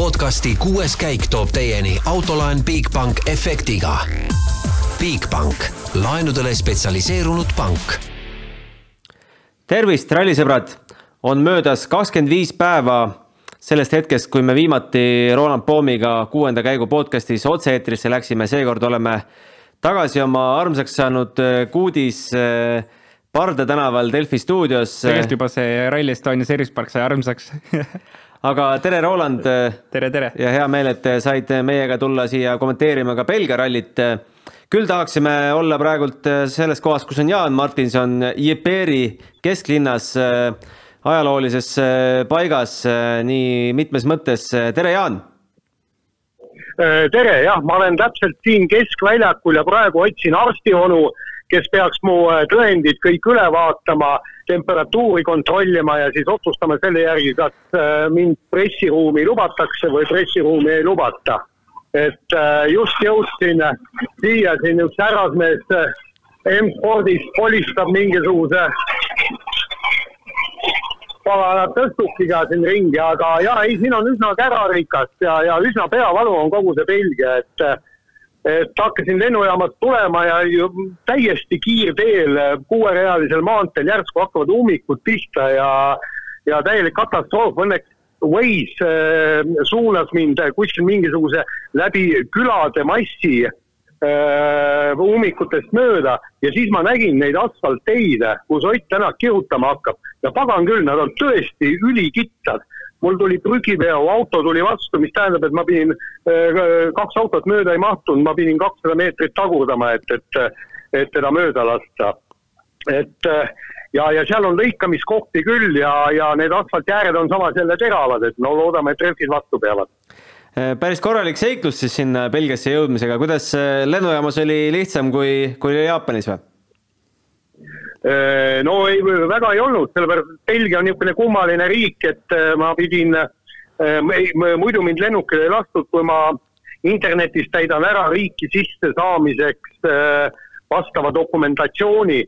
podcasti kuues käik toob teieni autolaen Bigbank efektiga. Bigbank, laenudele spetsialiseerunud pank. tervist, rallisõbrad, on möödas kakskümmend viis päeva sellest hetkest, kui me viimati Roland Poomiga kuuenda käigu podcastis otse-eetrisse läksime, seekord oleme tagasi oma armsaks saanud kuudis äh, Parda tänaval Delfi stuudios. tegelikult juba see Rally Estonia Service Park sai armsaks aga tere, Roland. tere, tere. ja hea meel, et said meiega tulla siia kommenteerima ka Belgia rallit. küll tahaksime olla praegult selles kohas, kus on Jaan Martinson, Jeperi kesklinnas, ajaloolises paigas nii mitmes mõttes. tere, Jaan tere, jah, ma olen täpselt siin keskväljakul ja praegu otsin arstionu kes peaks mu äh, tõendid kõik üle vaatama, temperatuuri kontrollima ja siis otsustama selle järgi, kas äh, mind pressiruumi lubatakse või pressiruumi ei lubata. et äh, just jõudsin siia, siin üks härrasmees M-spordis polistab mingisuguse pagana tõstukiga siin ringi, aga ja ei, siin on üsna kärarikas ja, ja üsna peavalu on kogu see Belgia, et et hakkasin lennujaamast tulema ja täiesti kiirteel kuuerealisel maanteel järsku hakkavad ummikud pihta ja, ja täielik katastroof, õnneks Waze äh, suunas mind kuskil mingisuguse läbi külade massi äh, ummikutest mööda ja siis ma nägin neid asfaltteid, kus Ott Tänak kihutama hakkab. Ja pagan küll, nad on tõesti ülikitsad mul tuli prügiveo, auto tuli vastu, mis tähendab, et ma pidin, äh, kaks autot mööda ei mahtunud, ma pidin kakssada meetrit tagurdama, et, et, et teda mööda lasta. et äh, ja, ja seal on lõikamiskohti küll ja, ja need asfaltjääred on samas jälle teravad, et no loodame, et rehvid vastu peavad äh, päris korralik seiklus siis sinna Belgiasse jõudmisega, kuidas lennujaamas oli lihtsam kui, kui Jaapanis või? Äh, no ei, väga ei olnud, sellepärast et Belgia on niisugune kummaline riik, et äh, ma pidin, äh, muidu mind lennukile ei lastud, kui ma internetis täidan ära riiki sissesaamiseks vastava dokumentatsiooni.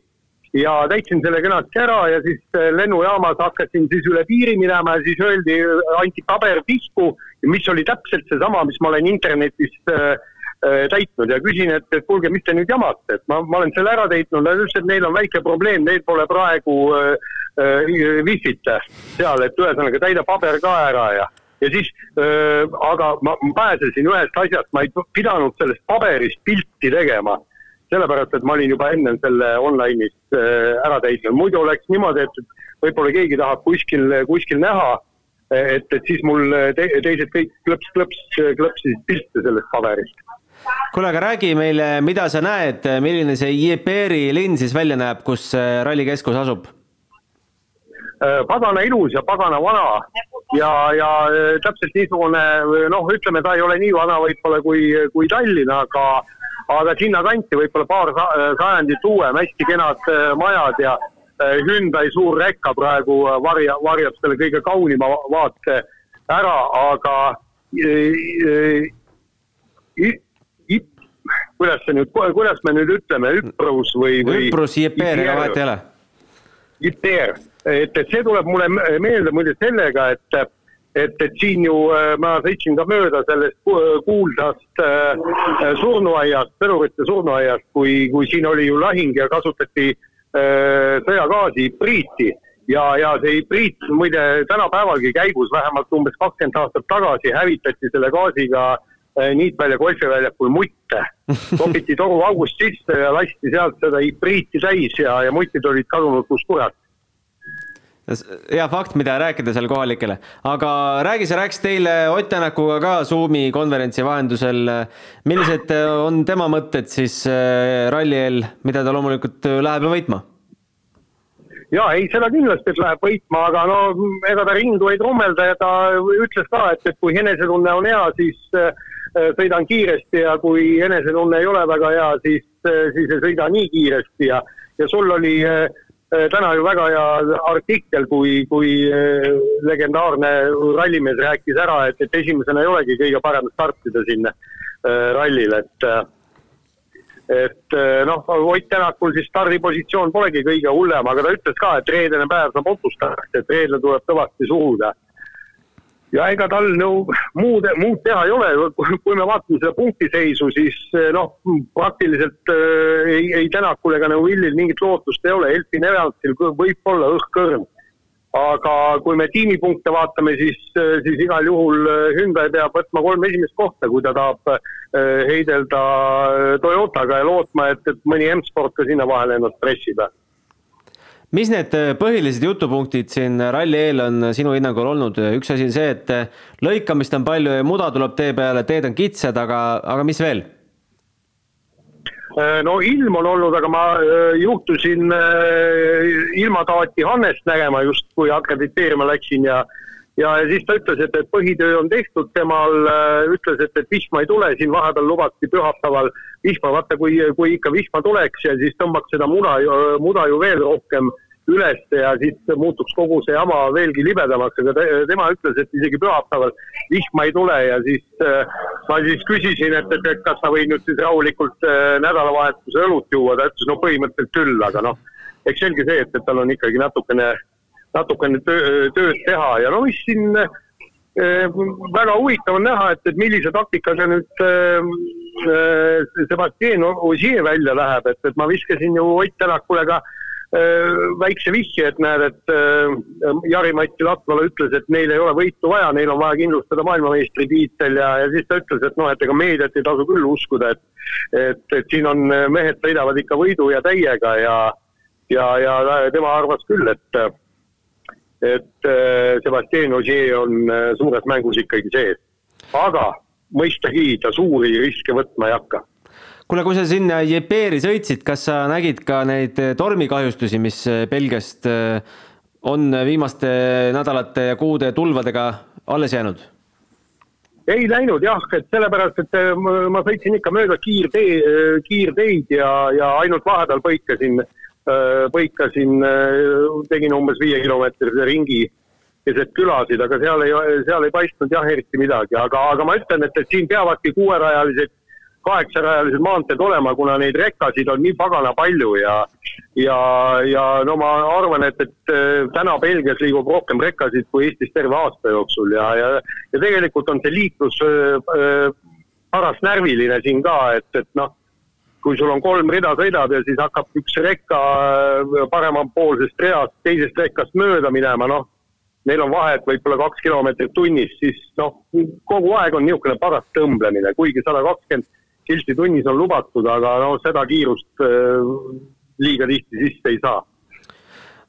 Ja täitsin selle kenasti ära ja siis lennujaamas hakkasin siis üle piiri minema ja siis öeldi, anti paber pihku, mis oli täpselt seesama, mis ma olen internetis äh, Äh, täitnud ja küsin, et, et kuulge, mis te nüüd jamate, et ma, ma olen selle ära täitnud, nad ütlesid, et neil on väike probleem, neil pole praegu äh, äh, wifi't seal, et ühesõnaga täida paber ka ära ja ja siis äh,, aga ma pääsesin ühest asjast, ma ei pidanud sellest paberist pilti tegema. sellepärast, et ma olin juba ennem selle online'is äh, ära täitnud, muidu oleks niimoodi, et võib-olla keegi tahab kuskil, kuskil näha, et, et siis mul te, teised kõik klõps, klõps, klõpsisid pilte sellest paberist kuule, aga räägi meile, mida sa näed, milline see Jeperi linn siis välja näeb, kus rallikeskus asub? Äh, pagana ilus ja pagana vana ja, ja äh, täpselt niisugune noh, ütleme, ta ei ole nii vana võib-olla kui, kui Tallinn, aga, aga sinnakanti võib-olla paar sajandit uuem, hästi kenad äh, majad ja Hyundai suur rekka praegu varja, varjab selle kõige kaunima vaate ära, aga kuidas see nüüd, kuidas me nüüd ütleme, Üprus või, või? Üprus, Jeper, ega vahet ei ole. Jeper, et, et see tuleb mulle meelde muide sellega, et, et, et siin ju äh, ma sõitsin ka mööda sellest kuulsast äh, surnuaiast, sõdurite surnuaiast, kui, kui siin oli ju lahing ja kasutati äh, sõjagaasi, hübriiti ja, ja see hübriid muide tänapäevalgi käigus, vähemalt umbes kakskümmend aastat tagasi hävitati selle gaasiga äh, Äh, Niitväljal golfiväljakul mutte. topiti toruaugust sisse ja lasti sealt seda hübriiti täis ja, ja mutid olid kadunud kus kurat hea fakt, mida rääkida seal kohalikele, aga räägi, sa rääkisid eile Ott Tänakuga ka Zoomi konverentsi vahendusel. millised on tema mõtted siis äh, ralli eel, mida ta loomulikult läheb ju võitma? ja ei, seda kindlasti, et läheb võitma, aga no ega ta rindu ei trummelda ja ta ütles ka, et, et kui enesetunne on hea, siis Äh, sõidan kiiresti ja kui enesetunne ei ole väga hea, siis, äh, siis ei sõida nii kiiresti ja, ja sul oli äh, täna ju väga hea artikkel, kui, kui legendaarne rallimees rääkis ära, et, et esimesena ei olegi kõige parem startida siin rallil, et et noh, Ott Tänakul siis stardipositsioon polegi kõige hullem, aga ta ütles ka, et reedene päev saab otsustajaks, et reedel tuleb kõvasti suruda ja ega tal no muud, muud teha ei ole, kui me vaatame seda punktiseisu, siis eh, noh, praktiliselt äh, ei, ei Tänakul ega Neuvillil mingit lootust ei ole, Elfin Evansil võib olla õhk-kõrv. aga kui me tiimipunkte vaatame, siis, eh, siis igal juhul Hyundai peab võtma kolm esimest kohta, kui ta tahab äh, heidelda Toyotaga ja lootma, et, et mõni M-sport ka sinna vahele ennast pressib mis need äh, põhilised jutupunktid siin ralli eel on sinu hinnangul olnud, üks asi on see, et äh, lõikamist on palju ja muda tuleb tee peale, teed on kitsad, aga, aga mis veel? Äh, no ilm on olnud, aga ma juhtusin ilmataati Hannest nägema just, kui akrediteerima läksin ja ja, siis ta ütles, et, et põhitöö on tehtud, temal ütles, et, et vihma ei tule, siin vahepeal lubati pühapäeval vihma, vaata kui, kui ikka vihma tuleks ja siis tõmbaks seda muda, muda ju veel rohkem üles ja siis muutuks kogu see jama veelgi libedamaks, aga te, tema ütles, et isegi pühapäeval vihma ei tule ja siis äh, ma siis küsisin, et, et, et kas sa võid nüüd siis rahulikult äh, nädalavahetuse õlut juua, ta ütles no põhimõtteliselt küll, aga noh, eks selge see, et, et tal on ikkagi natukene, natukene töö, tööd teha ja no mis siin äh, väga huvitav on näha, et, et millise taktikaga nüüd äh, äh Sebastian Ogier välja läheb, et, et ma viskasin ju Ott Tänakule ka Äh, väikse vihje, et näed, et äh, Jari-Mati Latvala ütles, et neil ei ole võitu vaja, neil on vaja kindlustada maailmameistritiitel ja, ja siis ta ütles, et noh, et ega meediat ei tasu küll uskuda, et et, et siin on, mehed sõidavad ikka võidu ja täiega ja ja, ja tema arvas küll, et et äh, Sebastian Ogier on suures mängus ikkagi sees. aga mõistagi ta suuri riske võtma ei hakka kuule, kui sa sinna Jepeeri sõitsid, kas sa nägid ka neid eh, tormikahjustusi, mis eh, Belgiast eh, on viimaste nädalate ja kuude tulvadega alles jäänud? ei läinud jah, et sellepärast, et ma sõitsin ikka mööda kiirtee, kiirteid ja, ja ainult vahepeal põikasin, põikasin, tegin umbes viiekilomeetrise ringi keset külasid, aga seal ei, seal ei paistnud jah eriti midagi, aga, aga ma ütlen, et, et siin peavadki kuuerajalised kaheksarajalised maanteed olema, kuna neid rekkasid on nii pagana palju ja ja, ja no ma arvan, et, et äh, täna Belgias liigub rohkem rekkasid kui Eestis terve aasta jooksul ja, ja ja tegelikult on see liiklus äh, äh, paras närviline siin ka, et, et noh, kui sul on kolm rida sõidab ja siis hakkab üks rekka paremapoolsest reast teisest rekkast mööda minema, noh, neil on vahet võib-olla kaks kilomeetrit tunnis, siis noh, kogu aeg on niisugune paras tõmblemine, kuigi sada kakskümmend kilti tunnis on lubatud, aga no seda kiirust äh, liiga tihti sisse ei saa.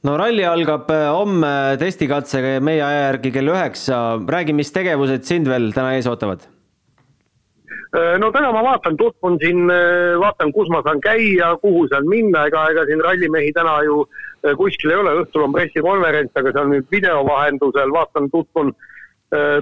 no ralli algab äh, homme testikatsega ja meie aja järgi kell üheksa. räägi, mis tegevused sind veel täna ees ootavad? Äh, no täna ma vaatan, tutvun siin, vaatan, kus ma saan käia, kuhu saan minna, ega, ega siin rallimehi täna ju kuskil ei ole, õhtul on pressikonverents, aga see on nüüd video vahendusel, vaatan, tutvun Äh,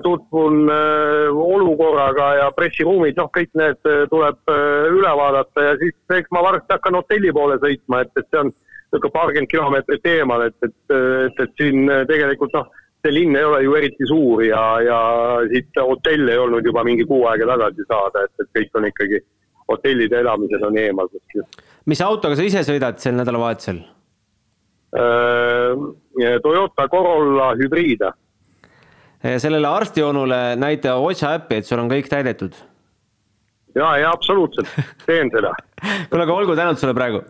tutvun äh, olukorraga ja pressiruumid, noh, kõik need äh, tuleb üle vaadata ja siis eks ma varsti hakkan hotelli poole sõitma, et, et see on niisugune paarkümmend kilomeetrit eemal, et, et, et, et siin tegelikult noh, see linn ei ole ju eriti suur ja, ja siit hotelli ei olnud juba mingi kuu aega tagasi saada, et, et kõik on ikkagi, hotellid ja elamised on eemal kuskil. mis autoga sa ise sõidad sel nädalavahetusel? Toyota Corolla hübriida Eh, sellele arstijonule näita otsa äppi, et sul on kõik täidetud. ja, ja absoluutselt, teen seda kuule, aga olgu tänud sulle praegu.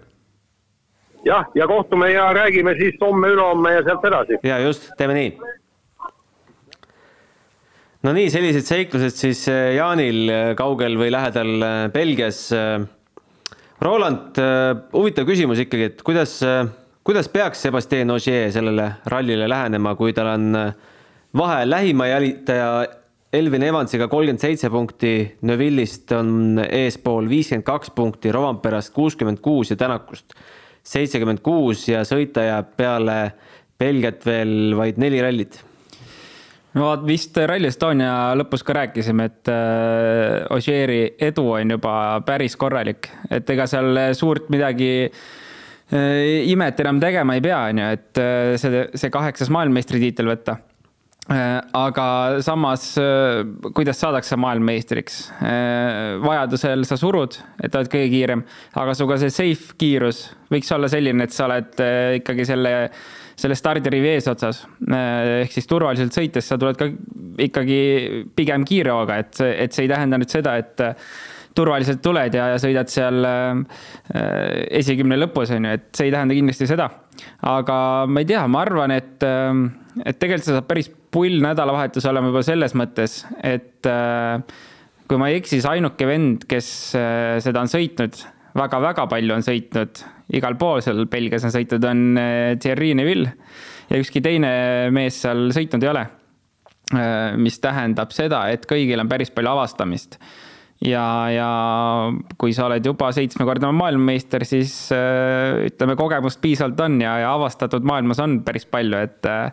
jah, ja kohtume ja räägime siis homme-ülehomme ja sealt edasi. ja just, teeme nii. no nii, sellised seiklused siis eh, Jaanil eh, kaugel või lähedal Belgias. Roland, huvitav küsimus ikkagi, et kuidas, kuidas peaks Sebastian Ogier sellele rallile lähenema, kui tal on äh, vahe lähima jälitaja Elvin Evansiga kolmkümmend seitse punkti, Neville'ist on eespool viiskümmend kaks punkti, Rovanperast kuuskümmend kuus ja Tänakust seitsekümmend kuus ja sõita jääb peale Belgiat veel vaid neli rallit. No vist Rally Estonia lõpus ka rääkisime, et äh, Ožeeri edu on juba päris korralik, et ega seal suurt midagi äh, imet enam tegema ei pea, on ju, et äh, see, see kaheksas maailmameistritiitel võtta aga samas, äh, kuidas saadakse maailmameistriks? Äh, vajadusel sa surud, et oled kõige kiirem, aga su ka see safe kiirus võiks olla selline, et sa oled ikkagi selle, selle stardirivi eesotsas. ehk siis turvaliselt sõites sa tuled ka ikkagi pigem kiire hooga, et, et see ei tähenda nüüd seda, et turvaliselt tuled ja, ja sõidad seal äh, esikümne lõpus, on ju, et see ei tähenda kindlasti seda. Aga ma ei tea, ma arvan, et, äh, et tegelikult see saab päris pull nädalavahetus olema juba selles mõttes, et äh, kui ma ei eksi, siis ainuke vend, kes seda on sõitnud väga,, väga-väga palju on sõitnud, igal pool seal Belgias on sõitnud, on Thierry Neville ja ükski teine mees seal sõitnud ei ole. mis tähendab seda, et kõigil on päris palju avastamist ja, ja kui sa oled juba seitsmekordne maailmameister, siis äh, ütleme, kogemust piisavalt on ja, ja avastatud maailmas on päris palju, et äh,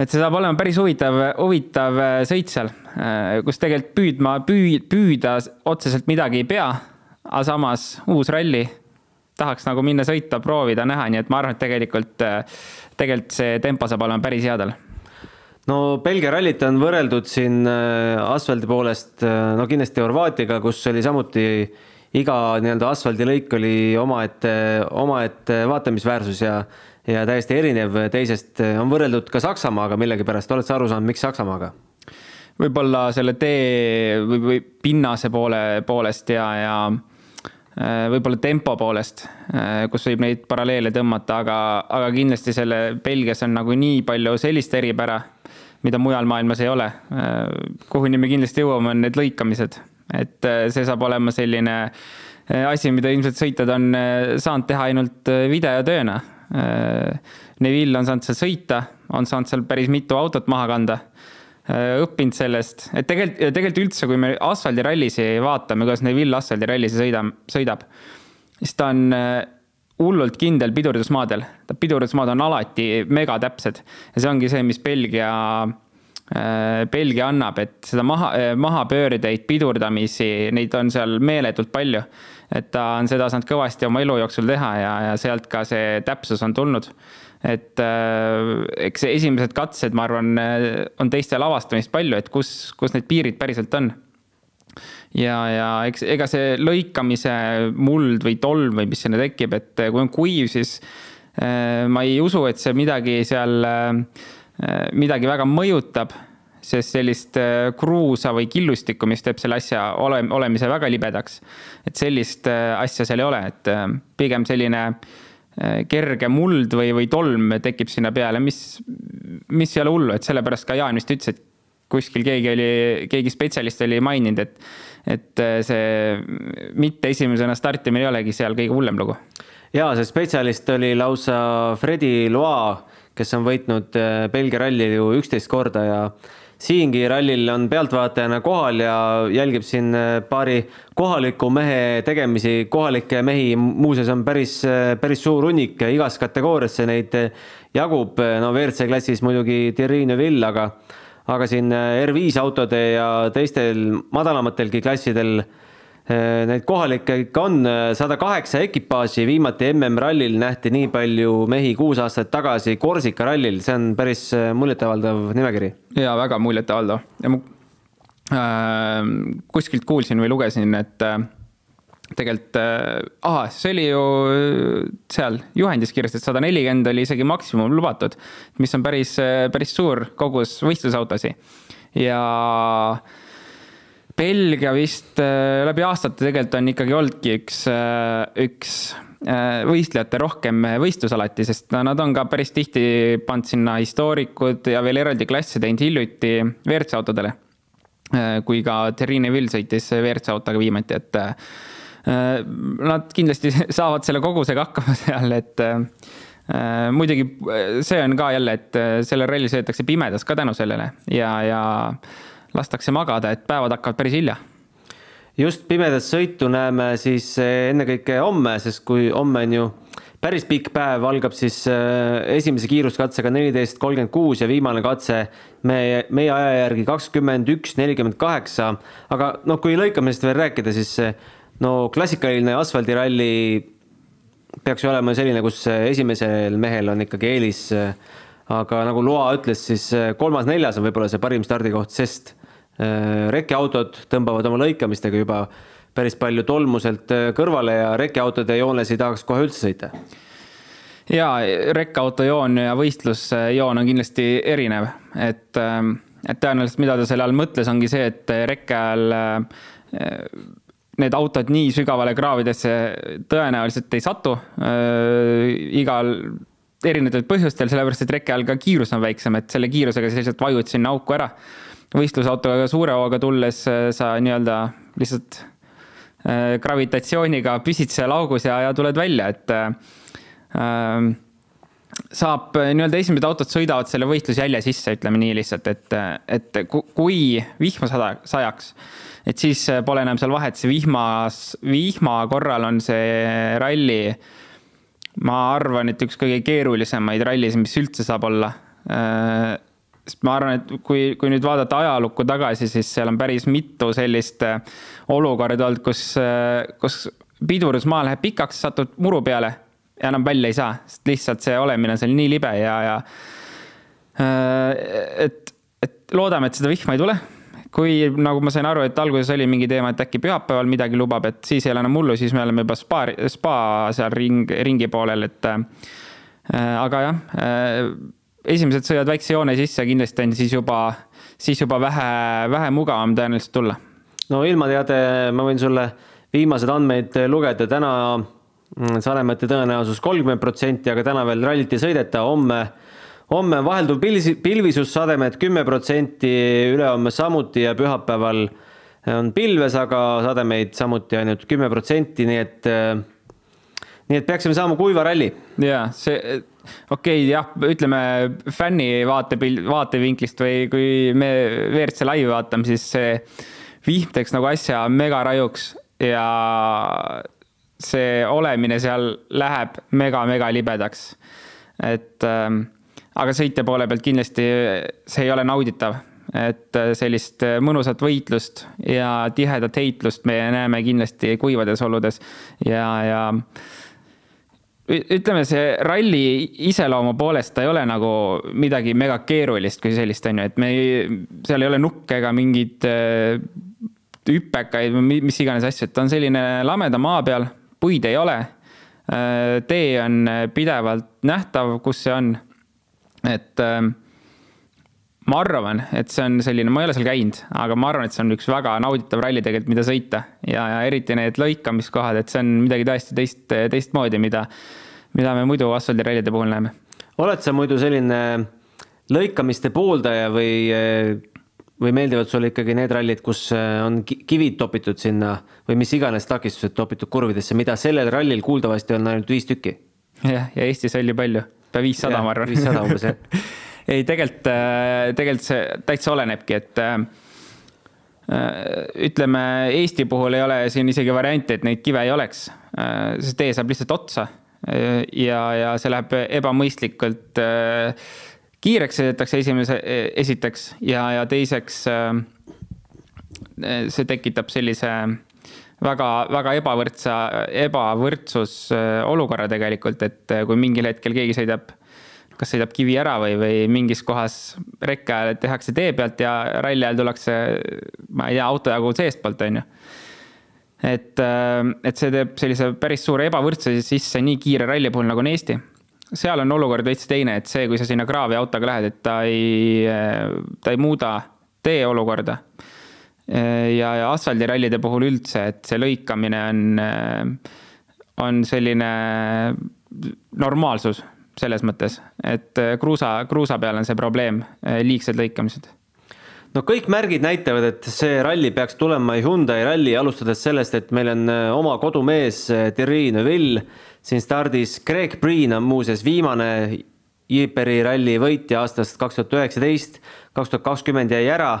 et see saab olema päris huvitav, huvitav äh, sõit seal, kus tegelikult püüdma, püü-, püüda otseselt midagi ei pea, aga samas uus ralli, tahaks nagu minna sõita, proovida, näha, nii et ma arvan, et tegelikult, tegelikult see tempo saab olema päris headel no Belgia rallit on võrreldud siin äh, asfaldi poolest, äh, no kindlasti Horvaatiaga, kus oli samuti iga nii-öelda asfaldilõik oli omaette, omaette vaatamisväärsus ja ja täiesti erinev teisest, on võrreldud ka Saksamaaga millegipärast, oled sa aru saanud, miks Saksamaaga? võib-olla selle tee või, või pinnase poole, poolest ja, ja äh, võib-olla tempo poolest, kus võib neid paralleele tõmmata, aga, aga kindlasti selle Belgias on nagu nii palju sellist eripära mida mujal maailmas ei ole. kuhuni me kindlasti jõuame, on need lõikamised, et äh, see saab olema selline äh, asi, mida ilmselt sõitjad on äh, saanud teha ainult videotööna. Neville on saanud seal sõita, on saanud seal päris mitu autot maha kanda õppinud sellest, et tegelikult, tegelikult üldse, kui me asfaldirallisi vaatame, kuidas Neville asfaldirallisi sõida, sõidab, siis ta on hullult kindel pidurdusmaadel. pidurdusmaad on alati megatäpsed ja see ongi see, mis Belgia, äh, Belgia annab, et seda maha, äh, mahapöördeid, pidurdamisi, neid on seal meeletult palju. et ta on seda saanud kõvasti oma elu jooksul teha ja, ja sealt ka see täpsus on tulnud. Et äh, eks esimesed katsed, ma arvan, on teistel avastamist palju, et kus, kus need piirid päriselt on ja, ja eks ega see lõikamise muld või tolm või mis sinna tekib, et kui on kuiv, siis äh, ma ei usu, et see midagi seal äh,, midagi väga mõjutab sest sellist äh, kruusa või killustikku, mis teeb selle asja ole, olemise väga libedaks. et sellist äh, asja seal ei ole, et äh, pigem selline kerge muld või, või tolm tekib sinna peale, mis, mis ei ole hullu, et sellepärast ka Jaan vist ütles, et kuskil keegi oli, keegi spetsialist oli maininud, et et äh, see mitte esimesena startimine ei olegi seal kõige hullem lugu. ja see spetsialist oli lausa Fredi Loa, kes on võitnud äh, Belgia rallil ju üksteist korda ja siingi rallil on pealtvaatajana kohal ja jälgib siin äh, paari kohaliku mehe tegemisi. kohalikke mehi muuseas on päris, päris suur hunnik, igas kategooriasse neid jagub. no WRC klassis muidugi Thierry Neuville, aga aga siin äh, R5 autode ja teistel madalamatelgi klassidel äh, Neid kohalikke ikka on äh, sada kaheksa ekipaaži, viimati MM-rallil nähti nii palju mehi kuus aastat tagasi Korsika rallil, see on päris muljetavaldav nimekiri. ja väga muljetavaldav ja ma äh, kuskilt kuulsin või lugesin, et äh, tegelikult äh,, ahah, see oli ju äh, seal juhendis kirjas, et sada nelikümmend oli isegi maksimum lubatud, mis on päris, äh, päris suur kogus võistlusautosid. ja Belgia vist äh, läbi aastate tegelikult on ikkagi olnudki üks, üks võistlejate rohkem võistlus alati, sest nad on ka päris tihti pannud sinna histoorikud ja veel eraldi klasse teinud hiljuti WRC autodele. kui ka Terrine Vill sõitis WRC autoga viimati, et Äh, nad kindlasti saavad selle kogusega hakkama seal, et äh, muidugi see on ka jälle, et äh, sellel rallil sõidetakse pimedas ka tänu sellele ja, ja lastakse magada, et päevad hakkavad päris hilja just pimedat sõitu näeme siis ennekõike homme, sest kui homme on ju päris pikk päev, algab siis esimese kiiruskatsega neliteist kolmkümmend kuus ja viimane katse meie, meie aja järgi kakskümmend üks nelikümmend kaheksa. aga noh, kui lõikamisest veel rääkida, siis no klassikaline asfaldiralli peaks ju olema selline, kus esimesel mehel on ikkagi eelis. aga nagu Loa ütles, siis kolmas-neljas on võib-olla see parim stardikoht, sest äh, rekeautod tõmbavad oma lõikamistega juba päris palju tolmuselt äh, kõrvale ja rekeautode joones ei tahaks kohe üldse sõita ja rekkaautojoon ja võistlusjoon on kindlasti erinev, et, et tõenäoliselt, mida ta selle all mõtles, ongi see, et rekke ajal need autod nii sügavale kraavidesse tõenäoliselt ei satu äh, igal erinevatel põhjustel, sellepärast et reke all ka kiirus on väiksem, et selle kiirusega sa lihtsalt vajud sinna auku ära. Võistlusautoga suure hooga tulles äh, sa nii-öelda lihtsalt äh, gravitatsiooniga püsid seal augus ja, ja tuled välja, et äh, saab nii-öelda esimesed autod sõidavad selle võistlusjälje sisse, ütleme nii lihtsalt, et, et kui vihma sada, sajaks et siis äh, pole enam seal vahet, see vihmas, vihma korral on see ralli, ma arvan, et üks kõige keerulisemaid rallisid, mis üldse saab olla. Äh, sest ma arvan, et kui, kui nüüd vaadata ajalukku tagasi, siis seal on päris mitu sellist äh, olukorda olnud, kus, kus pidurusmaa läheb pikaks, satud muru peale ja enam välja ei saa, sest lihtsalt see olemine on seal nii libe ja, ja et, et loodame, et seda vihma ei tule kui nagu ma sain aru, et alguses oli mingi teema, et äkki pühapäeval midagi lubab, et siis ei ole enam hullu, siis me oleme juba spa, spa seal ring, ringi poolel, et äh,. aga jah äh,, esimesed sõidad väikse joone sisse, kindlasti on siis juba, siis juba vähe, vähe mugavam tõenäoliselt tulla. no ilmateade, ma võin sulle viimased andmeid lugeda, täna mm, Saaremaate tõenäosus kolmkümmend protsenti, aga täna veel rallit ei sõideta, homme homme on vahelduv pilvisussademed kümme protsenti, ülehomme samuti ja pühapäeval on pilves, aga sademeid samuti ainult kümme protsenti, nii et nii et peaksime saama kuiva ralli. ja see, okei okay,, jah, ütleme fänni vaatepil-, vaatevinklist või kui me WRC laivi vaatame, siis see vihm teeks nagu asja mega rajuks ja see olemine seal läheb mega-mega libedaks. et ähm, aga sõitja poole pealt kindlasti see ei ole nauditav, et sellist mõnusat võitlust ja tihedat heitlust me näeme kindlasti kuivades oludes ja, ja ütleme, see ralli iseloomu poolest ta ei ole nagu midagi mega keerulist kui sellist, on ju, et me ei, seal ei ole nukke ega mingeid äh, hüpekaid või mis iganes asju, et ta on selline lameda maa peal, puid ei ole. Äh, tee on pidevalt nähtav, kus see on et äh, ma arvan, et see on selline, ma ei ole seal käinud, aga ma arvan, et see on üks väga nauditav ralli tegelikult, mida sõita ja, ja eriti need lõikamiskohad, et see on midagi täiesti teist, teistmoodi, mida, mida me muidu asfaldirallide puhul näeme. oled sa muidu selline lõikamiste pooldaja või, või meeldivad sulle ikkagi need rallid, kus on kivid topitud sinna või mis iganes takistused topitud kurvidesse, mida sellel rallil kuuldavasti on ainult viis tükki? jah, ja Eestis oli palju pea viissada, ma arvan. viissada umbes, jah ei, tegelikult, äh, tegelikult see täitsa olenebki, et äh, äh, ütleme, Eesti puhul ei ole siin isegi varianti, et neid kive ei oleks. see tee saab lihtsalt otsa ja, ja see läheb ebamõistlikult kiireks sõidetakse esimese, esiteks ja, ja teiseks see tekitab sellise väga, väga ebavõrdsa, ebavõrdsus olukorra tegelikult, et kui mingil hetkel keegi sõidab, kas sõidab kivi ära või, või mingis kohas rekke ajal tehakse tee pealt ja ralli ajal tullakse, ma ei tea, auto jagu seestpoolt, on ju. et, äh, et see teeb sellise päris suure ebavõrdsuse sisse nii kiire ralli puhul, nagu on Eesti. Seal on olukord veits teine, et see, kui sa sinna kraavi autoga lähed, et ta ei, ta ei muuda tee olukorda. Ja, ja asfaldirallide puhul üldse, et see lõikamine on, on selline normaalsus selles mõttes, et kruusa, kruusa peal on see probleem, liigsed lõikamised. No kõik märgid näitavad, et see ralli peaks tulema Hyundai ralli, alustades sellest, et meil on oma kodumees Thierry Neuville. Siin stardis. Greg Breen on muuseas viimane Jeeperi ralli võitja aastast kaks tuhat üheksateist, kaks tuhat kakskümmend jäi ära.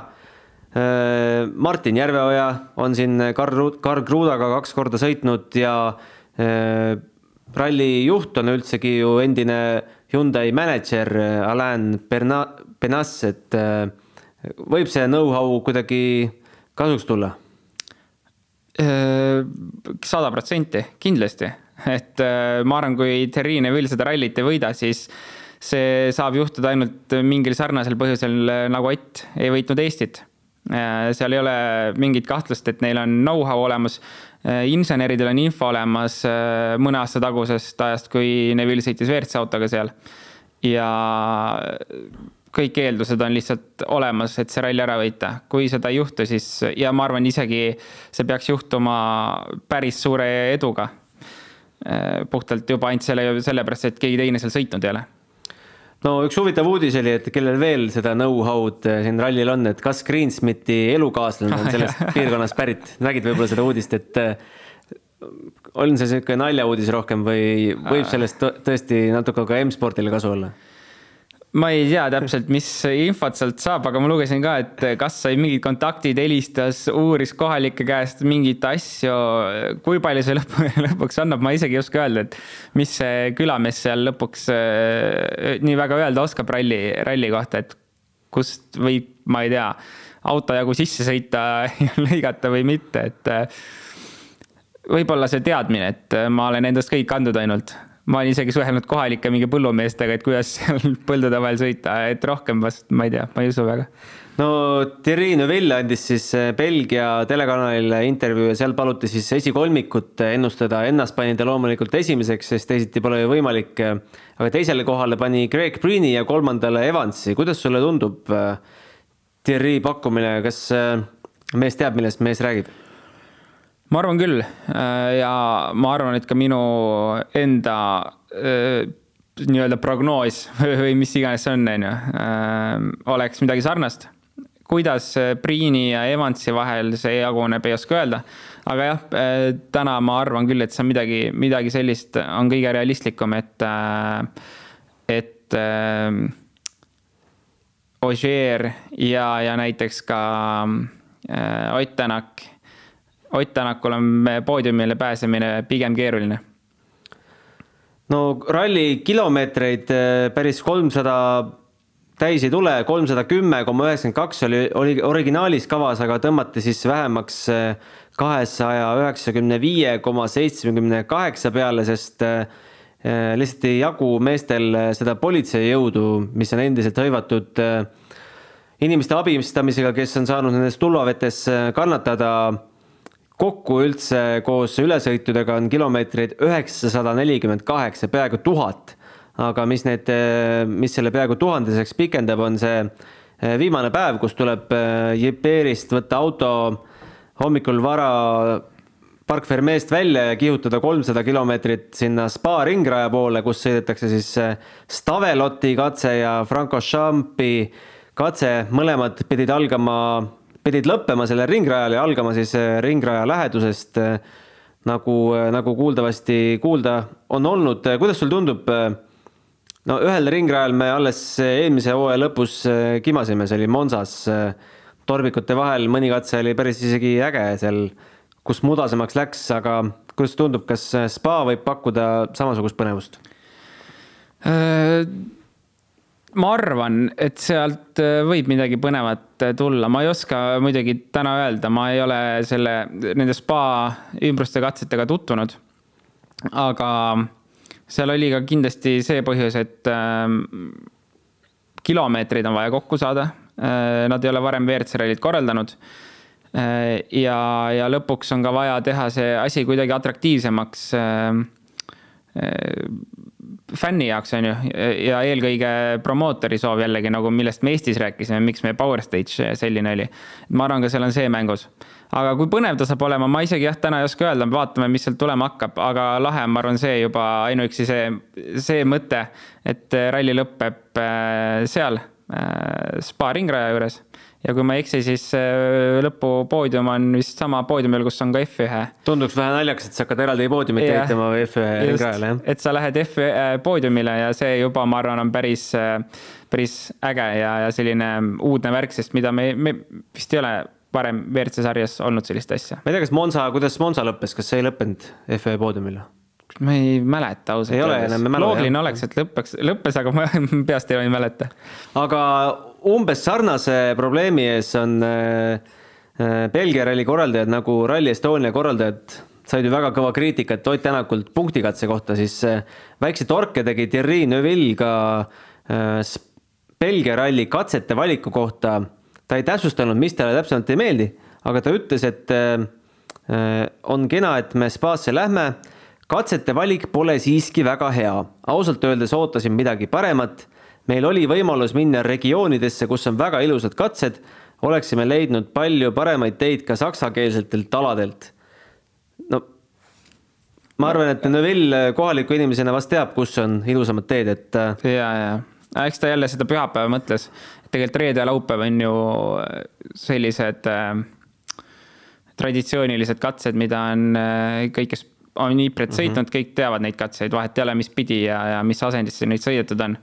Äh, Martin Järveoja on siin Karl, Karl Kruudaga kaks korda sõitnud ja äh, ralli juht on üldsegi ju endine Hyundai mänedžer äh, Alain Berna-, Benas, et võib see know-how kuidagi kasuks tulla? sada protsenti, kindlasti, et ma arvan, kui Terrine veel seda rallit ei võida, siis see saab juhtuda ainult mingil sarnasel põhjusel nagu Ott ei võitnud Eestit seal ei ole mingit kahtlust, et neil on know-how olemas. Inseneridel on info olemas mõne aasta tagusest ajast, kui Neville sõitis WRC autoga seal. ja kõik eeldused on lihtsalt olemas, et see ralli ära võita. kui seda ei juhtu, siis ja ma arvan isegi see peaks juhtuma päris suure eduga. puhtalt juba ainult selle, sellepärast, et keegi teine seal sõitnud ei ole no üks huvitav uudis oli, et kellel veel seda know-how'd äh, siin rallil on, et kas Greensmiti elukaaslane on sellest piirkonnast pärit, nägid võib-olla seda uudist, et äh, on see sihuke naljauudis rohkem või võib sellest tõesti natuke ka M-spordile kasu olla? Ma ei tea täpselt, mis infot sealt saab, aga ma lugesin ka, et kas sai mingid kontaktid, helistas, uuris kohalike käest mingeid asju. kui palju see lõpp, lõpuks annab, ma isegi ei oska öelda, et mis see külamees seal lõpuks äh, nii väga öelda oskab ralli, ralli kohta, et kust võib, ma ei tea, auto jagu sisse sõita ja lõigata või mitte, et äh, võib-olla see teadmine, et ma olen endast kõik andnud ainult ma olen isegi suhelnud kohalike mingi põllumeestega, et kuidas seal põldude vahel sõita, et rohkem vast ma ei tea, ma ei usu väga. no Thierry Neuville andis siis eh, Belgia telekanalile intervjuu ja seal paluti siis esikolmikut ennustada, ennast pani ta loomulikult esimeseks, sest teisiti pole ju võimalik. aga teisele kohale pani Greg Breeni ja kolmandale Evansi, kuidas sulle tundub eh, Thierry pakkumine, kas eh, mees teab, millest mees räägib? Ma arvan küll äh, ja ma arvan, et ka minu enda äh, nii-öelda prognoos või mis iganes see on, on ju, äh, oleks midagi sarnast. kuidas Priini ja Evansi vahel see jaguneb, ei oska öelda. aga jah, täna ma arvan küll, et see on midagi, midagi sellist on kõige realistlikum, et, et Ogier ja, ja näiteks ka Ott Tänak Ott Tänakul on poodiumile pääsemine pigem keeruline? no ralli kilomeetreid eh, päris kolmsada täis ei tule, kolmsada kümme koma üheksakümmend kaks oli, oli originaalis kavas, aga tõmmati siis vähemaks eh, kahesaja üheksakümne viie koma seitsmekümne kaheksa peale, sest eh, lihtsalt ei jagu meestel seda politseijõudu, mis on endiselt hõivatud inimeste abistamisega, kes on saanud nendes tulvavetes kannatada kokku üldse koos ülesõitudega on kilomeetreid üheksasada nelikümmend kaheksa, peaaegu tuhat. aga mis need, mis selle peaaegu tuhandeseks pikendab, on see eh, viimane päev, kus tuleb eh, Jiperist võtta auto hommikul vara Park Fermeest välja ja kihutada kolmsada kilomeetrit sinna Spa ringraja poole, kus sõidetakse siis eh, Staveloti katse ja Francorchampi katse, mõlemad pidid algama pidid lõppema sellel ringrajal ja algama siis äh, ringraja lähedusest, äh, nagu, äh, nagu kuuldavasti kuulda on olnud. kuidas sul tundub? no ühel ringrajal me alles eelmise hooaja lõpus kimasime, see oli Monsas torbikute vahel, mõni katse oli päris isegi äge seal, kus mudasemaks läks, aga kuidas tundub, kas spa võib pakkuda samasugust põnevust? Ma arvan, et sealt äh, võib midagi põnevat äh, tulla, ma ei oska muidugi täna öelda, ma ei ole selle, nende spa ümbruste katsetega tutvunud. aga seal oli ka kindlasti see põhjus, et äh, kilomeetreid on vaja kokku saada äh,. Nad ei ole varem WRC rallit korraldanud äh,. ja, ja lõpuks on ka vaja teha see asi kuidagi atraktiivsemaks äh, fänni jaoks, on ju, ja eelkõige promootori soov jällegi nagu, millest me Eestis rääkisime, miks meie Power Stage selline oli. ma arvan, ka seal on see mängus. aga kui põnev ta saab olema, ma isegi jah, täna ei oska öelda, vaatame, mis sealt tulema hakkab, aga lahe ma arvan, see juba ainuüksi see, see mõte, et ralli lõpeb äh, seal äh, spa ringraja juures ja kui ma ei eksi, siis äh, lõpupoodium on vist sama poodiumil, kus on ka F1. tunduks vähe naljakas, et sa hakkad eraldi poodiumit ehitama F1 ringrajale, jah? et sa lähed F1 poodiumile ja see juba, ma arvan, on päris, äh, päris äge ja, ja selline uudne värk, sest mida me, me vist ei ole varem WRC sarjas olnud sellist asja. ma ei tea, kas Monza, kuidas Monza lõppes, kas see ei lõppenud F1 poodiumil? ma ei mäleta ausalt öeldes. loogiline oleks, et lõppeks, lõppes, aga ma peast ei mäleta. aga umbes sarnase probleemi ees on äh, äh, Belgia ralli korraldajad nagu Rally Estonia korraldajad said ju väga kõva kriitikat Ott Tänakult punktikatse kohta, siis äh, väikse torke tegi Thierry Neuville ka Belgia ralli katsete valiku kohta. ta ei täpsustanud, mis talle täpsemalt ei meeldi, aga ta ütles, et on kena, et me spaasse lähme. katsete valik pole siiski väga hea, ausalt öeldes ootasin midagi paremat. Meil oli võimalus minna regioonidesse, kus on väga ilusad katsed, oleksime leidnud palju paremaid teid ka saksakeelsetelt aladelt. no ma arvan, et Neville kohaliku inimesena vast teab, kus on ilusamad teed, et. ja, ja eks ta jälle seda pühapäeva mõtles tegelikult reede ja laupäev on ju äh, sellised äh, traditsioonilised katsed, mida on äh, kõik, kes on Ypres't sõitnud mm, -hmm. kõik teavad neid katseid, vahet ei ole, mis pidi ja, ja mis asendisse neid sõidetud on.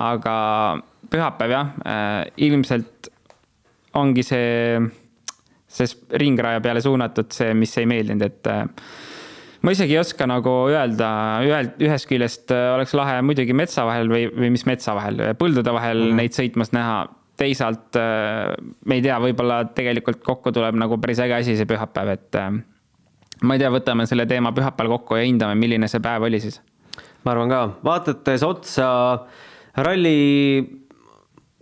Aga pühapäev jah äh,, ilmselt ongi see, see ringraja peale suunatud see, mis ei meeldinud, et äh, ma isegi ei oska nagu öelda, ühelt, ühest küljest äh, oleks lahe muidugi metsa vahel või, või mis metsa vahel, põldude vahel mm -hmm. neid sõitmas näha. teisalt äh, me ei tea, võib-olla tegelikult kokku tuleb nagu päris äge asi see pühapäev, et äh, ma ei tea, võtame selle teema pühapäeval kokku ja hindame, milline see päev oli siis. ma arvan ka, vaadates otsa ralli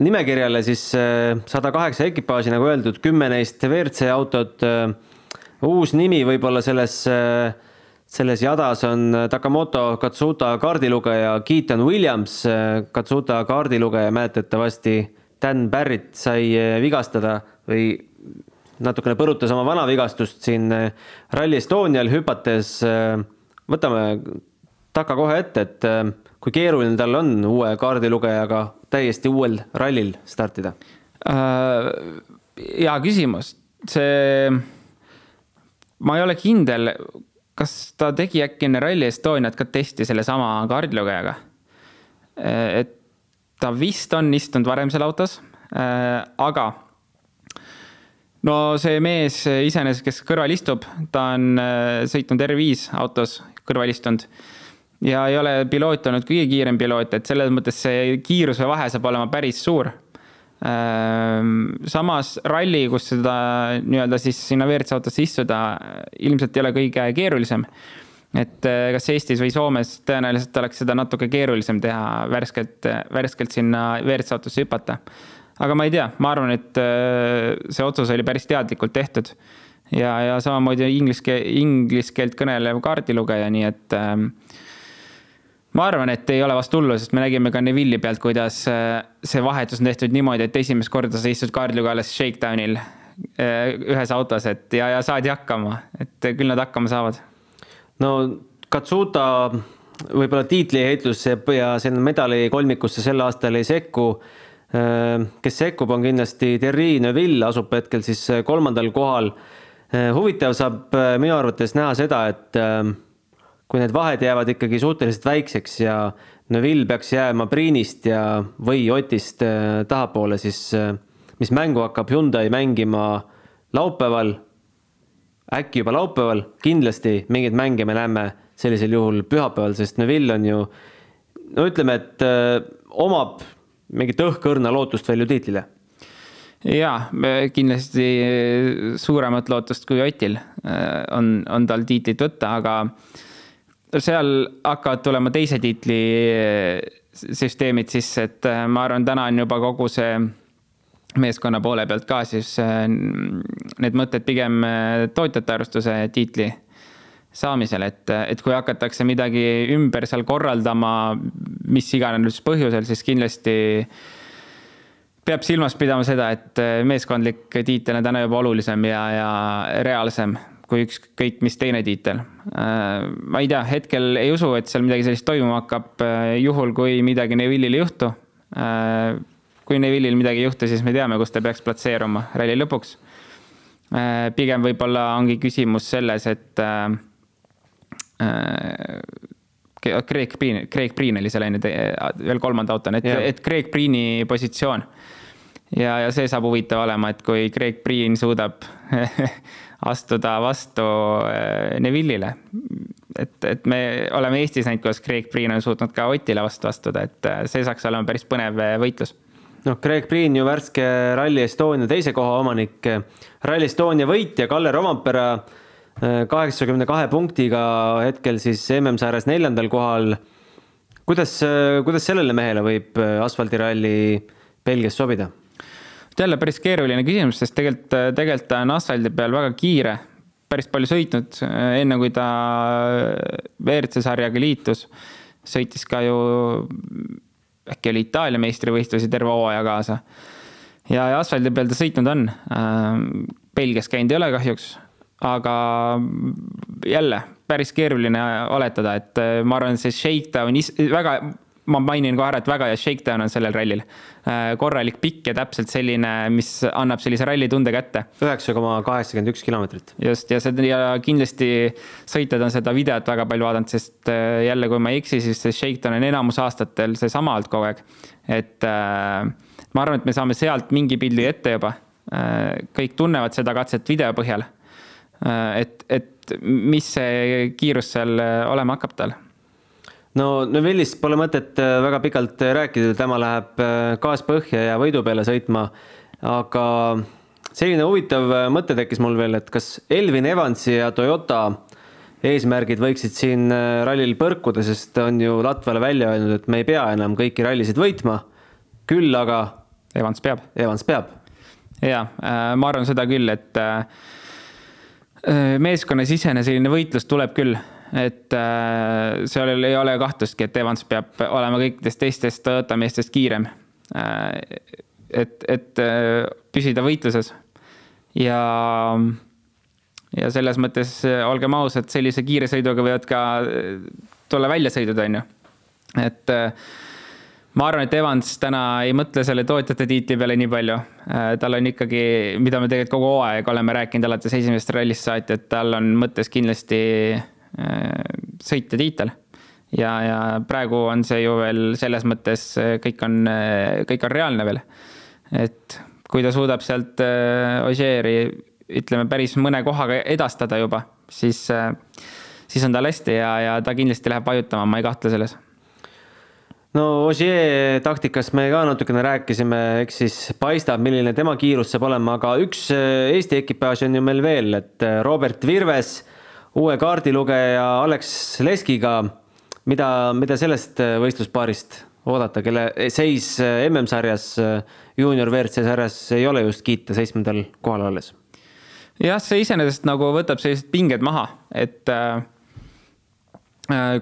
nimekirjale, siis sada kaheksa ekipaaži, nagu öeldud, kümme neist WRC autod. uus nimi võib-olla selles äh, selles jadas on Takamoto Katsuta kaardilugeja Keaton Williams. Katsuta kaardilugeja mäletatavasti Dan Barrett sai vigastada või natukene põrutas oma vana vigastust siin Rally Estonial hüpates. võtame Taka kohe ette, et kui keeruline tal on uue kaardilugejaga täiesti uuel rallil startida äh,? hea küsimus, see, ma ei ole kindel kas ta tegi äkki enne Rally Estoniat ka testi sellesama kaardilugejaga? et ta vist on istunud varem seal autos, aga no see mees iseenesest, kes kõrval istub, ta on sõitnud R5 autos kõrval istunud ja ei ole piloot olnud kõige kiirem piloot, et selles mõttes see kiiruse vahe saab olema päris suur Ehm, samas ralli, kus seda nii-öelda siis sinna WRC autosse istuda, ilmselt ei ole kõige keerulisem. et eh, kas Eestis või Soomes tõenäoliselt oleks seda natuke keerulisem teha, värskelt, värskelt sinna WRC autosse hüpata. aga ma ei tea, ma arvan, et eh, see otsus oli päris teadlikult tehtud. ja, ja samamoodi inglise inglise keelt kõnelev kaardilugeja, nii et äh, ma arvan, et ei ole vast hullu, sest me nägime ka Neville'i pealt, kuidas äh, see vahetus on tehtud niimoodi, et esimest korda sa istud kaardiluga alles shakedown'il äh, ühes autos, et ja, ja saadi hakkama, et küll nad hakkama saavad. no Katsuta võib-olla tiitliheitluse ja sinna medalikolmikusse sel aastal ei sekku. Äh, kes sekkub, on kindlasti Thierry Neuville, asub hetkel siis kolmandal kohal. huvitav saab minu arvates näha seda, et kui need vahed jäävad ikkagi suhteliselt väikseks ja Neville peaks jääma Priinist ja, või Otist äh, tahapoole, siis äh, mis mängu hakkab Hyundai mängima laupäeval, äkki juba laupäeval, kindlasti mingeid mänge me näeme sellisel juhul pühapäeval, sest Neville on ju no ütleme, et äh, omab mingit õhkõrna lootust veel ju tiitlile. Jaa, kindlasti suuremat lootust kui Otil on, on tal tiitlit võtta, aga seal hakkavad tulema teise tiitli eh, süsteemid sisse, et eh, ma arvan, täna on juba kogu see meeskonna poole pealt ka siis eh, need mõtted pigem tootjate arvustuse tiitli saamisel, et, et kui hakatakse midagi ümber seal korraldama, mis iganes põhjusel, siis kindlasti peab silmas pidama seda, et meeskondlik tiitel on täna juba olulisem ja, ja reaalsem kui ükskõik mis teine tiitel. Äh, ma ei tea, hetkel ei usu, et seal midagi sellist toimuma hakkab, äh, juhul kui midagi Neville'il ei juhtu. Äh, kui Neville'il midagi ei juhtu, siis me teame, kus ta peaks platseeruma ralli lõpuks. pigem võib-olla ongi küsimus selles, et Craig Priin, Craig Priin oli seal enne veel kolmanda autona, et et Craig Priini positsioon. Ja, ja see saab huvitav olema, et kui Craig Priin suudab astuda vastu äh, Neville'ile. et, et me oleme Eestis näinud, kuidas Craig Priin on suutnud ka Otile vastu astuda, et äh, see saaks olema päris põnev äh, võitlus noh, Craig Priin ju värske Rally Estonia teise koha omanik, Rally Estonia võitja Kalle Rompera kaheksakümne kahe punktiga hetkel siis MM-sarjas neljandal kohal. kuidas, kuidas sellele mehele võib asfaldiralli Belgias sobida? Jälle päris keeruline küsimus, sest tegelikult, tegelikult ta on asfaldi peal väga kiire, päris palju sõitnud, enne kui ta WRC sarjaga liitus. sõitis ka ju, äkki oli Itaalia meistrivõistlusi terve hooaja kaasa. ja, ja asfaldi peal ta sõitnud on. Belgias käinud ei ole kahjuks, aga jälle päris keeruline oletada, et ma arvan, see shakedown väga ma mainin kohe ära, et väga hea shakedown on sellel rallil. Äh, korralik pikk ja täpselt selline, mis annab sellise ralli tunde kätte. üheksa koma kaheksakümmend üks kilomeetrit. just, ja see ja kindlasti sõitjad on seda videot väga palju vaadanud, sest äh, jälle, kui ma ei eksi, siis see shakedown on enamus aastatel seesama olnud kogu aeg. et äh, ma arvan, et me saame sealt mingi pildi ette juba. kõik tunnevad seda katset video põhjal. et, et mis see kiirus seal olema hakkab tal no Neville'ist pole mõtet äh, väga pikalt äh, rääkida, tema läheb äh, gaas põhja ja võidu peale sõitma. aga selline huvitav mõte tekkis mul veel, et kas Elvin Evansi ja Toyota eesmärgid võiksid siin rallil põrkuda, sest on ju Latvala välja öelnud, et me ei pea enam kõiki rallisid võitma. küll aga. Evans peab. Evans peab. ja ma arvan seda küll, et meeskonnasisene selline võitlus tuleb küll et äh, seal ei ole kahtlustki, et Evans peab olema kõikidest teistest Toyota meestest kiirem äh,. et, et äh, püsida võitluses ja, ja selles mõttes olgem ausad, sellise kiire sõiduga võivad ka tulla väljasõidud, on ju. et ma arvan, et Evans täna ei mõtle selle tootjate tiitli peale nii palju. tal on ikkagi, mida me tegelikult kogu hooaeg oleme rääkinud alates esimesest rallist saati, et tal on mõttes kindlasti Äh, sõitja tiitel. ja, ja praegu on see ju veel selles mõttes, äh, kõik on, äh, kõik on reaalne veel. et kui ta suudab sealt Ožeeri ütleme päris mõne kohaga edastada juba, siis, siis on tal hästi ja, ja ta kindlasti läheb vajutama, ma ei kahtle selles no Ogier taktikast me ka natukene rääkisime, eks siis paistab, milline tema kiirus saab olema, aga üks Eesti ekipaaž on ju meil veel, et Robert Virves uue kaardilugeja Alex Leskiga. mida, mida sellest äh, võistluspaarist oodata, kelle seis äh, MM-sarjas, äh, juunior WRC sarjas ei ole just kiita seitsmendal kohal olles? jah, see iseenesest nagu võtab sellised pinged maha, et äh,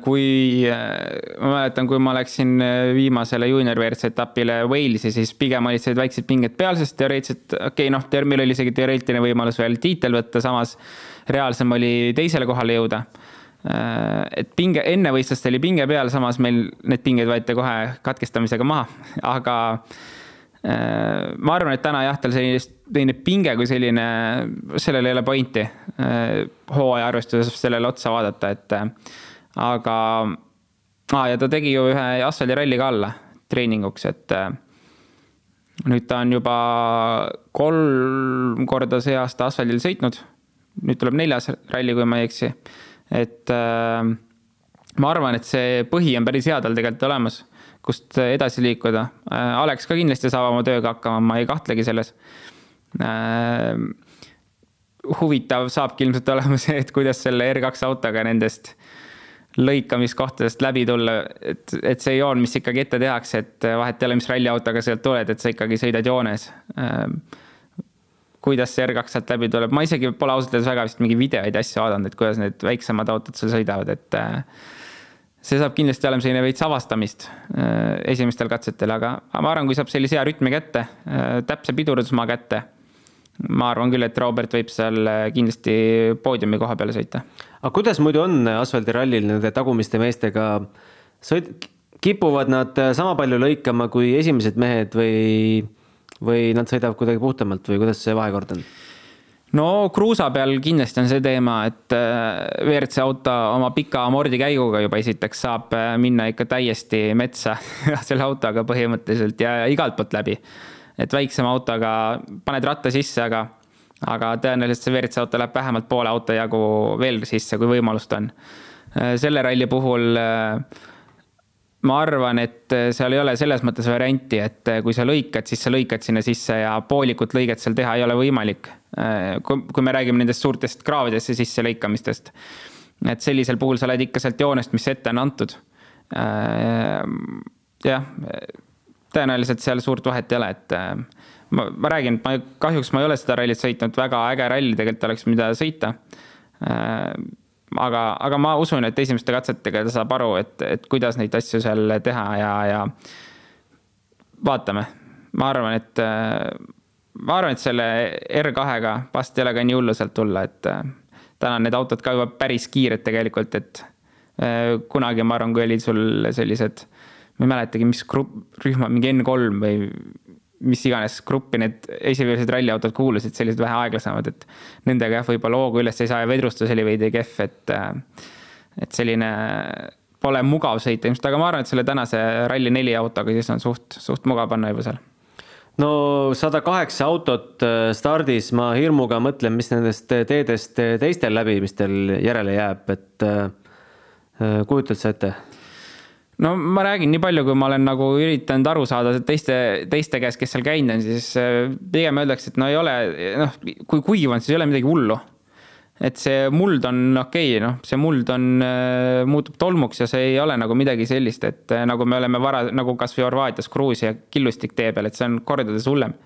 kui ma mäletan, kui ma läksin viimasele juunior WRC etapile Walesi, siis pigem olid sellised väiksed pinged peal, sest teoreetiliselt, okei okay,, noh, meil oli isegi teoreetiline võimalus veel tiitel võtta, samas reaalsem oli teisele kohale jõuda. Äh, et pinge, enne võistlust oli pinge peal, samas meil need pinged võeti kohe katkestamisega maha, aga äh, ma arvan, et täna jah, tal sellist, selline pinge kui selline, sellel ei ole pointi äh, hooaja arvestuses sellele otsa vaadata, et aga ah,, ja ta tegi ju ühe asfaldiralli ka alla treeninguks, et nüüd ta on juba kolm korda see aasta asfaldil sõitnud nüüd tuleb neljas ralli, kui ma ei eksi. et äh, ma arvan, et see põhi on päris hea tal tegelikult olemas, kust edasi liikuda äh,. Alex ka kindlasti saab oma tööga hakkama, ma ei kahtlegi selles äh,. huvitav saabki ilmselt olema see, et kuidas selle R2 autoga nendest lõikamiskohtadest läbi tulla, et, et see joon, mis ikkagi ette tehakse, et vahet ei ole, mis ralliautoga sealt tuled, et sa ikkagi sõidad joones äh, kuidas see R2 sealt läbi tuleb, ma isegi pole ausalt öeldes väga vist mingeid videoid ja asju vaadanud, et kuidas need väiksemad autod seal sõidavad, et äh, see saab kindlasti olema selline veits avastamist äh, esimestel katsetel, aga ma arvan, kui saab sellise hea rütmi kätte, äh, täpse pidurdusmaa kätte, ma arvan küll, et Robert võib seal kindlasti poodiumi koha peale sõita. aga kuidas muidu on asfaldirallil nende tagumiste meestega, sõid-, kipuvad nad sama palju lõikama kui esimesed mehed või või nad sõidavad kuidagi puhtamalt või kuidas see vahekord on? no kruusa peal kindlasti on see teema, et äh, WRC auto oma pika amordikäiguga juba esiteks saab äh, minna ikka täiesti metsa selle autoga põhimõtteliselt ja igalt poolt läbi. et väiksema autoga paned ratta sisse, aga, aga tõenäoliselt see WRC auto läheb vähemalt poole auto jagu veel sisse, kui võimalust on. Äh, selle ralli puhul äh, ma arvan, et äh, seal ei ole selles mõttes varianti, et äh, kui sa lõikad, siis sa lõikad sinna sisse ja poolikut lõiget seal teha ei ole võimalik. Äh, kui, kui me räägime nendest suurtest kraavidesse sisse lõikamistest. et sellisel puhul sa lähed ikka sealt joonest, mis ette on antud. jah, tõenäoliselt seal suurt vahet ei ole, et ma, ma räägin, et ma kahjuks ma ei ole seda rallit sõitnud, väga äge ralli tegelikult oleks, mida sõita. Äh, aga, aga ma usun, et esimeste katsetega ta saab aru, et, et kuidas neid asju seal teha ja, ja vaatame, ma arvan, et ma arvan, et selle R2-ga vast ei ole ka nii hullu sealt tulla, et täna on need autod ka juba päris kiired tegelikult, et kunagi ma arvan, kui olid sul sellised ma ei mäletagi, mis grupp, rühma, mingi N3 või mis iganes gruppi need esimesed ralliautod kuulusid, sellised vähe aeglasemad, et nendega jah, võib-olla hoogu üles ei saa ja vedrustus oli veidi kehv, et, et selline pole mugav sõita ilmselt, aga ma arvan, et selle tänase Rally4 autoga siis on suht, suht mugav panna juba seal no sada kaheksa autot äh, stardis, ma hirmuga mõtlen, mis nendest teedest teistel läbimistel järele jääb, et äh, äh, kujutad sa ette? No ma räägin nii palju, kui ma olen nagu üritanud aru saada teiste, teiste käest, kes seal käinud on, siis äh, pigem öeldakse, et no ei ole, noh, kui kuiv on, siis ei ole midagi hullu. et see muld on okei okay,, noh, see muld on, äh, muutub tolmuks ja see ei ole nagu midagi sellist, et äh, nagu me oleme vara, nagu kasvõi Horvaatias Gruusia killustik tee peal, et see on kordades hullem.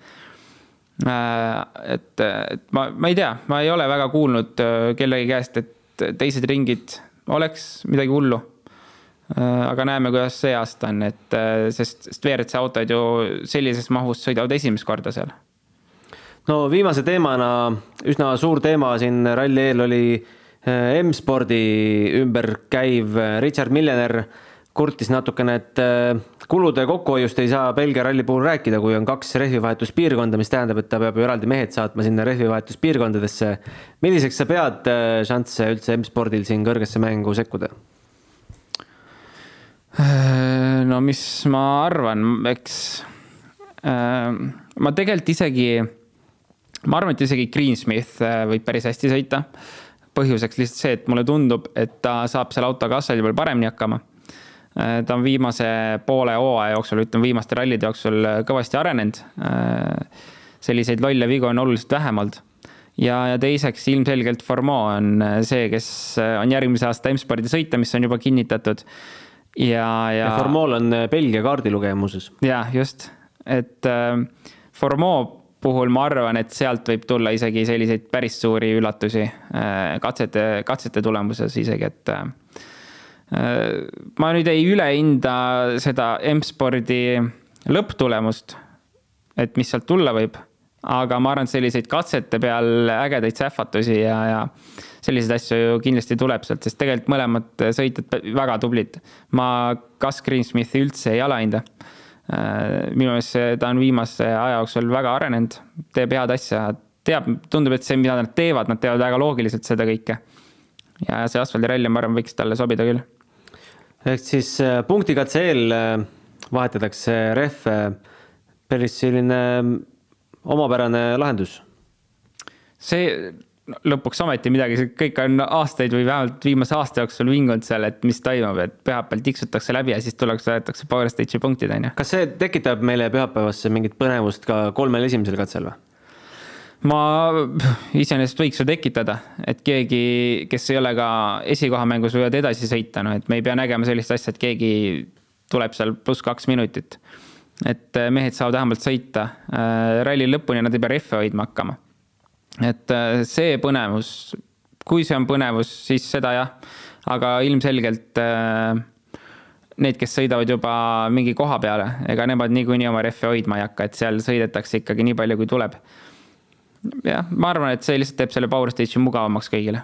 et, et ma, ma ei tea, ma ei ole väga kuulnud kellegi käest, et teised ringid oleks midagi hullu aga näeme, kuidas see aasta on, et äh, sest, sest WRC autod ju sellises mahus sõidavad esimest korda seal. no viimase teemana üsna suur teema siin ralli eel oli äh, M-spordi ümber käiv Richard Millener kurtis natukene, et kulude kokkuhoiust ei saa Belgia ralli puhul rääkida, kui on kaks rehvivahetuspiirkonda, mis tähendab, et ta peab ju eraldi mehed saatma sinna rehvivahetuspiirkondadesse. milliseks sa pead šansse üldse M-spordil siin kõrgesse mängu sekkuda? Äh, no mis ma arvan, eks äh, ma tegelikult isegi, ma arvan, et isegi Greensmith äh, võib päris hästi sõita. põhjuseks lihtsalt see, et mulle tundub, et ta saab selle autoga asfaldi peal paremini hakkama. ta on viimase poole hooaja jooksul, ütleme viimaste rallide jooksul kõvasti arenenud. selliseid lolle vigu on oluliselt vähem olnud ja, ja teiseks ilmselgelt Formeau on see, kes on järgmise aasta M-spordi sõita, mis on juba kinnitatud ja, ja. Formol on äh, Belgia kaardilugeja muuseas. jah, just, et äh, Formeau puhul ma arvan, et sealt võib tulla isegi selliseid päris suuri üllatusi äh, katsete, katsete tulemuses isegi, et äh, äh, ma nüüd ei ülehinda seda M-spordi lõpptulemust, et mis sealt tulla võib, aga ma arvan, et selliseid katsete peal ägedaid sähvatusi ja, ja selliseid asju ju kindlasti tuleb sealt, sest tegelikult mõlemad sõitjad väga tublid. ma Gus Greensmithi üldse ei alahinda. Äh, minu meelest ta on viimase aja jooksul väga arenenud, teeb head asja, teab, tundub, et see, mida nad teevad, nad teevad väga loogiliselt seda kõike. ja see asfaldiralli, ma arvan, võiks talle sobida küll. ehk siis äh, punktikatse eel äh, vahetatakse rehve, päris selline omapärane lahendus see lõpuks ometi midagi, see kõik on aastaid või vähemalt viimase aasta jooksul vingunud seal, et mis toimub, et pühapäeval tiksutakse läbi ja siis tullakse, võetakse Power Stage'i punktid, on ju. kas see tekitab meile pühapäevasse mingit põnevust ka kolmel esimesel katsel või? ma iseenesest võiks ju tekitada, et keegi, kes ei ole ka esikohamängus, võivad edasi sõita, noh, et me ei pea nägema sellist asja, et keegi tuleb seal pluss kaks minutit. et mehed saavad vähemalt sõita äh, ralli lõpuni, nad ei pea rehve hoidma hakkama et äh, see põnevus, kui see on põnevus, siis seda jah, aga ilmselgelt äh, need, kes sõidavad juba mingi koha peale, ega nemad niikuinii oma rehve hoidma ei hakka, et seal sõidetakse ikkagi nii palju, kui tuleb. jah, ma arvan, et see lihtsalt teeb selle Power Stage'i mugavamaks kõigile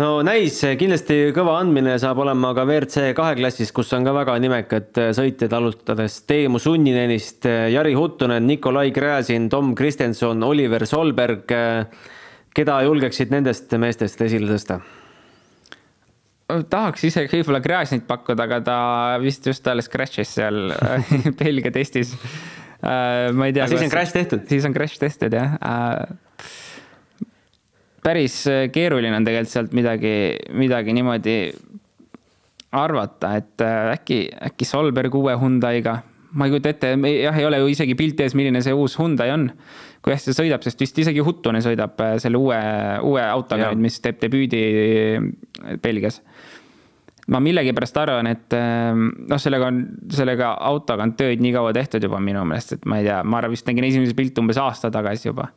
no näis, kindlasti kõva andmine saab olema ka WRC kahe klassis, kus on ka väga nimekad sõitjad, alustades Teemu Sunninenist, Jari Huttunen, Nikolai Gräzin, Tom Kristenson, Oliver Solberg. keda julgeksid nendest meestest esile tõsta? tahaks isegi võib-olla Gräzinit pakkuda, aga ta vist just alles crash'is seal Belgia testis. ma ei tea. siis on crash tehtud? siis on crash tehtud jah päris äh, keeruline on tegelikult sealt midagi, midagi niimoodi arvata, et äh, äkki, äkki Solberg uue Hyundai'ga. ma ei kujuta ette, jah, ei ole ju isegi pilti ees, milline see uus Hyundai on. kui hästi ta sõidab, sest vist isegi Huttunen sõidab äh, selle uue, uue autoga nüüd, mis teeb debüüdi Belgias. ma millegipärast arvan, et ehm, noh, sellega on, sellega autoga on tööd nii kaua tehtud juba minu meelest, et ma ei tea, ma arvan, vist nägin esimese pilte umbes aasta tagasi juba.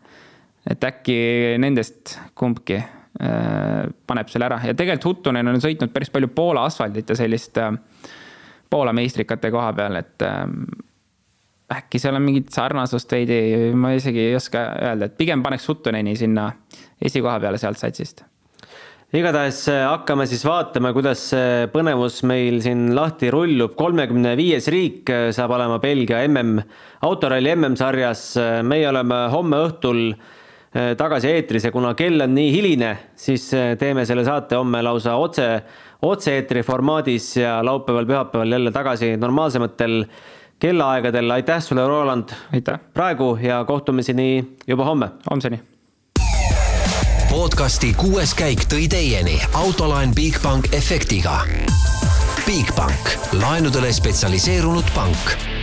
Et äkki nendest kumbki äh, paneb selle ära ja tegelikult Huttunen on sõitnud päris palju Poola asfaldit ja sellist äh, Poola meistrikate koha peal, et äh, äkki seal on mingit sarnasust veidi, ma isegi ei oska öelda, et pigem paneks Huttuneni sinna esikoha peale sealt satsist igatahes hakkame siis vaatama, kuidas see põnevus meil siin lahti rullub. kolmekümne viies riik saab olema Belgia mm, autoralli MM-sarjas. Äh, meie oleme homme õhtul tagasi eetris ja kuna kell on nii hiline, siis teeme selle saate homme lausa otse, otse-eetri formaadis ja laupäeval-pühapäeval jälle tagasi normaalsematel kellaaegadel. aitäh sulle, Roland. praegu ja kohtumiseni juba homme. homseni podcasti kuues käik tõi teieni autolaen Bigbank efektiga. Bigbank, laenudele spetsialiseerunud pank